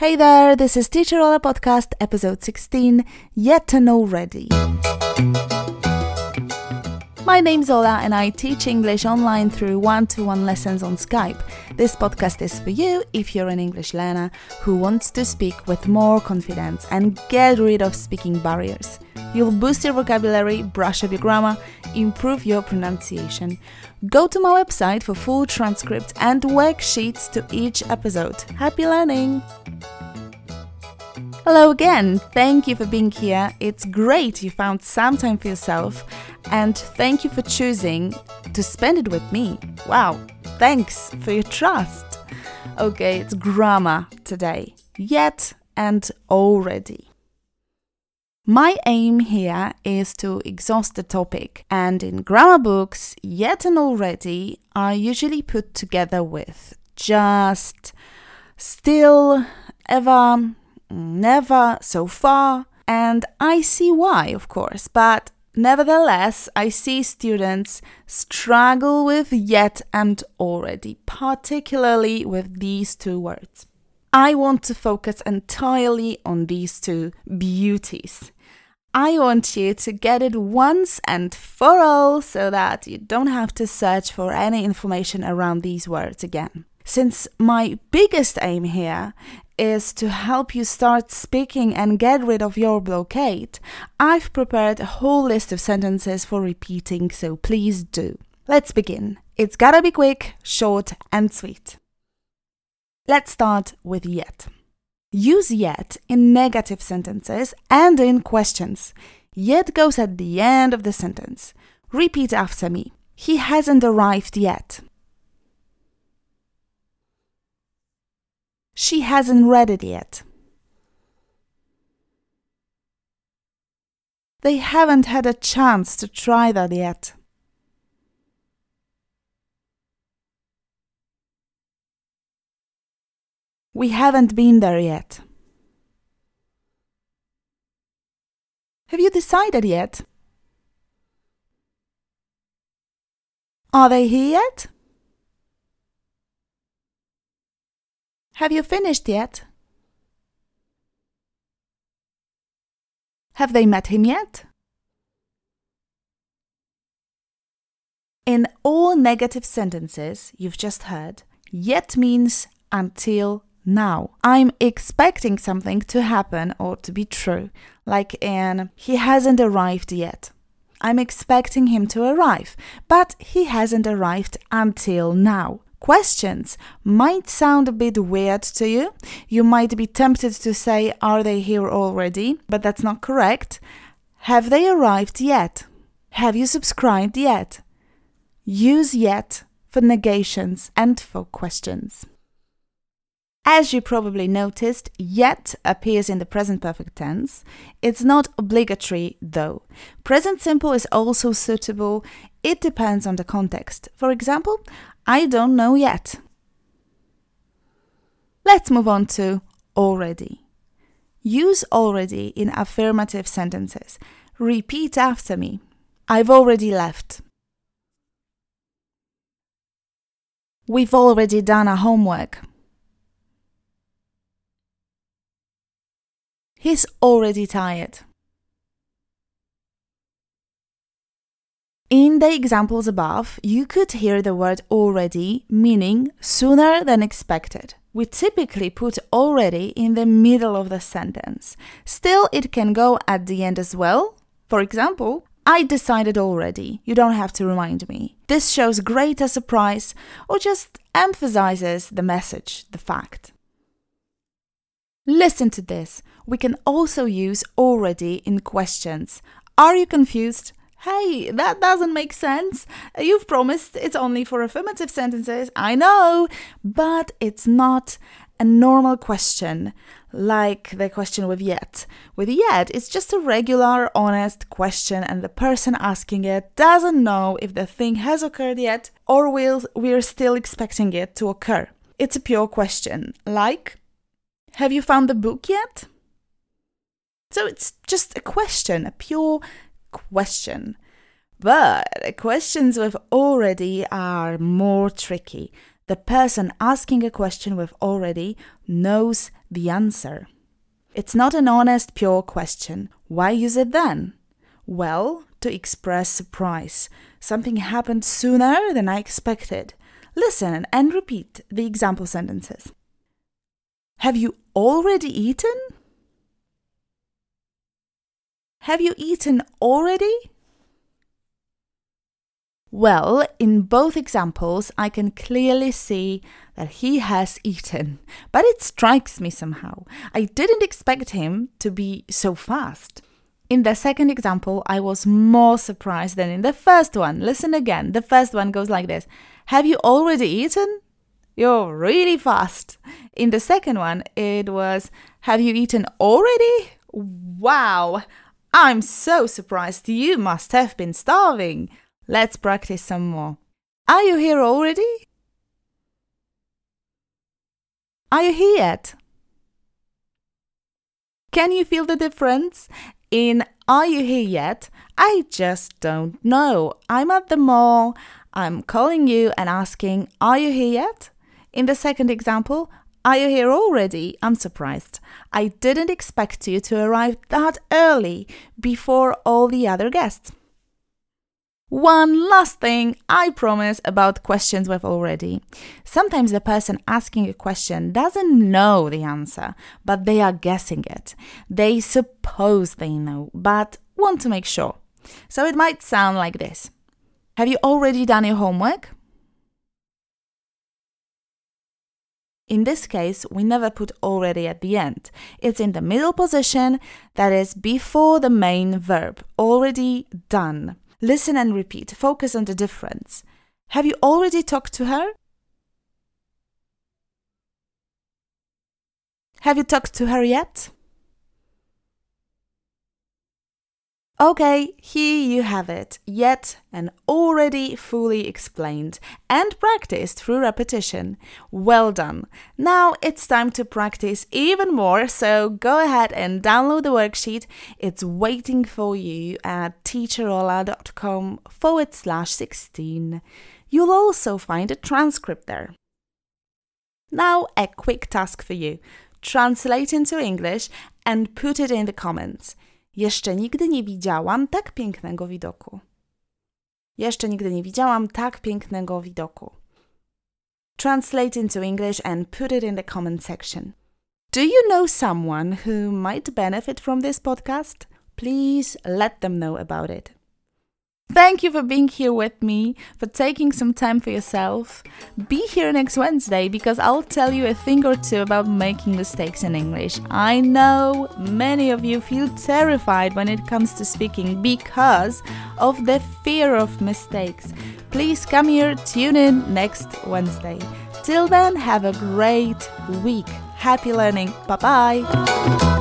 Hey there, this is Teacher Ola Podcast, episode 16, Yet Already. My name's Ola and I teach English online through one to one lessons on Skype. This podcast is for you if you're an English learner who wants to speak with more confidence and get rid of speaking barriers. You'll boost your vocabulary, brush up your grammar, improve your pronunciation. Go to my website for full transcripts and worksheets to each episode. Happy learning! Hello again. Thank you for being here. It's great you found some time for yourself and thank you for choosing to spend it with me. Wow. Thanks for your trust. Okay, it's grammar today. Yet and already. My aim here is to exhaust the topic, and in grammar books, yet and already are usually put together with just, still, ever, never, so far, and I see why, of course, but nevertheless, I see students struggle with yet and already, particularly with these two words. I want to focus entirely on these two beauties. I want you to get it once and for all so that you don't have to search for any information around these words again. Since my biggest aim here is to help you start speaking and get rid of your blockade, I've prepared a whole list of sentences for repeating, so please do. Let's begin. It's gotta be quick, short, and sweet. Let's start with yet. Use yet in negative sentences and in questions. Yet goes at the end of the sentence. Repeat after me. He hasn't arrived yet. She hasn't read it yet. They haven't had a chance to try that yet. We haven't been there yet. Have you decided yet? Are they here yet? Have you finished yet? Have they met him yet? In all negative sentences you've just heard, yet means until now. I'm expecting something to happen or to be true, like in he hasn't arrived yet. I'm expecting him to arrive, but he hasn't arrived until now. Questions might sound a bit weird to you. You might be tempted to say, Are they here already? But that's not correct. Have they arrived yet? Have you subscribed yet? Use yet for negations and for questions. As you probably noticed, yet appears in the present perfect tense. It's not obligatory though. Present simple is also suitable. It depends on the context. For example, I don't know yet. Let's move on to already. Use already in affirmative sentences. Repeat after me. I've already left. We've already done our homework. He's already tired. In the examples above, you could hear the word already, meaning sooner than expected. We typically put already in the middle of the sentence. Still, it can go at the end as well. For example, I decided already, you don't have to remind me. This shows greater surprise or just emphasizes the message, the fact. Listen to this. We can also use already in questions. Are you confused? Hey, that doesn't make sense. You've promised it's only for affirmative sentences. I know, but it's not a normal question like the question with yet. With yet, it's just a regular, honest question, and the person asking it doesn't know if the thing has occurred yet or will we're still expecting it to occur. It's a pure question, like have you found the book yet? So it's just a question, a pure question. But questions with already are more tricky. the person asking a question with already knows the answer. It's not an honest, pure question. Why use it then? Well, to express surprise. Something happened sooner than I expected. Listen and repeat the example sentences. Have you already eaten? Have you eaten already? Well, in both examples, I can clearly see that he has eaten, but it strikes me somehow. I didn't expect him to be so fast. In the second example, I was more surprised than in the first one. Listen again. The first one goes like this Have you already eaten? You're really fast. In the second one, it was Have you eaten already? Wow! I'm so surprised. You must have been starving. Let's practice some more. Are you here already? Are you here yet? Can you feel the difference? In Are you here yet? I just don't know. I'm at the mall. I'm calling you and asking, Are you here yet? In the second example, Are you here already? I'm surprised. I didn't expect you to arrive that early before all the other guests. One last thing I promise about questions we've already. Sometimes the person asking a question doesn't know the answer, but they are guessing it. They suppose they know, but want to make sure. So it might sound like this Have you already done your homework? In this case, we never put already at the end. It's in the middle position, that is before the main verb, already done. Listen and repeat. Focus on the difference. Have you already talked to her? Have you talked to her yet? Okay, here you have it, yet and already fully explained and practiced through repetition. Well done. Now it's time to practice even more, so go ahead and download the worksheet. It's waiting for you at teacherola.com forward slash 16. You'll also find a transcript there. Now, a quick task for you translate into English and put it in the comments. Jeszcze nigdy nie widziałam tak pięknego widoku. Jeszcze nigdy nie widziałam tak pięknego widoku. Translate into English and put it in the comment section. Do you know someone who might benefit from this podcast? Please let them know about it. Thank you for being here with me, for taking some time for yourself. Be here next Wednesday because I'll tell you a thing or two about making mistakes in English. I know many of you feel terrified when it comes to speaking because of the fear of mistakes. Please come here, tune in next Wednesday. Till then, have a great week. Happy learning. Bye bye.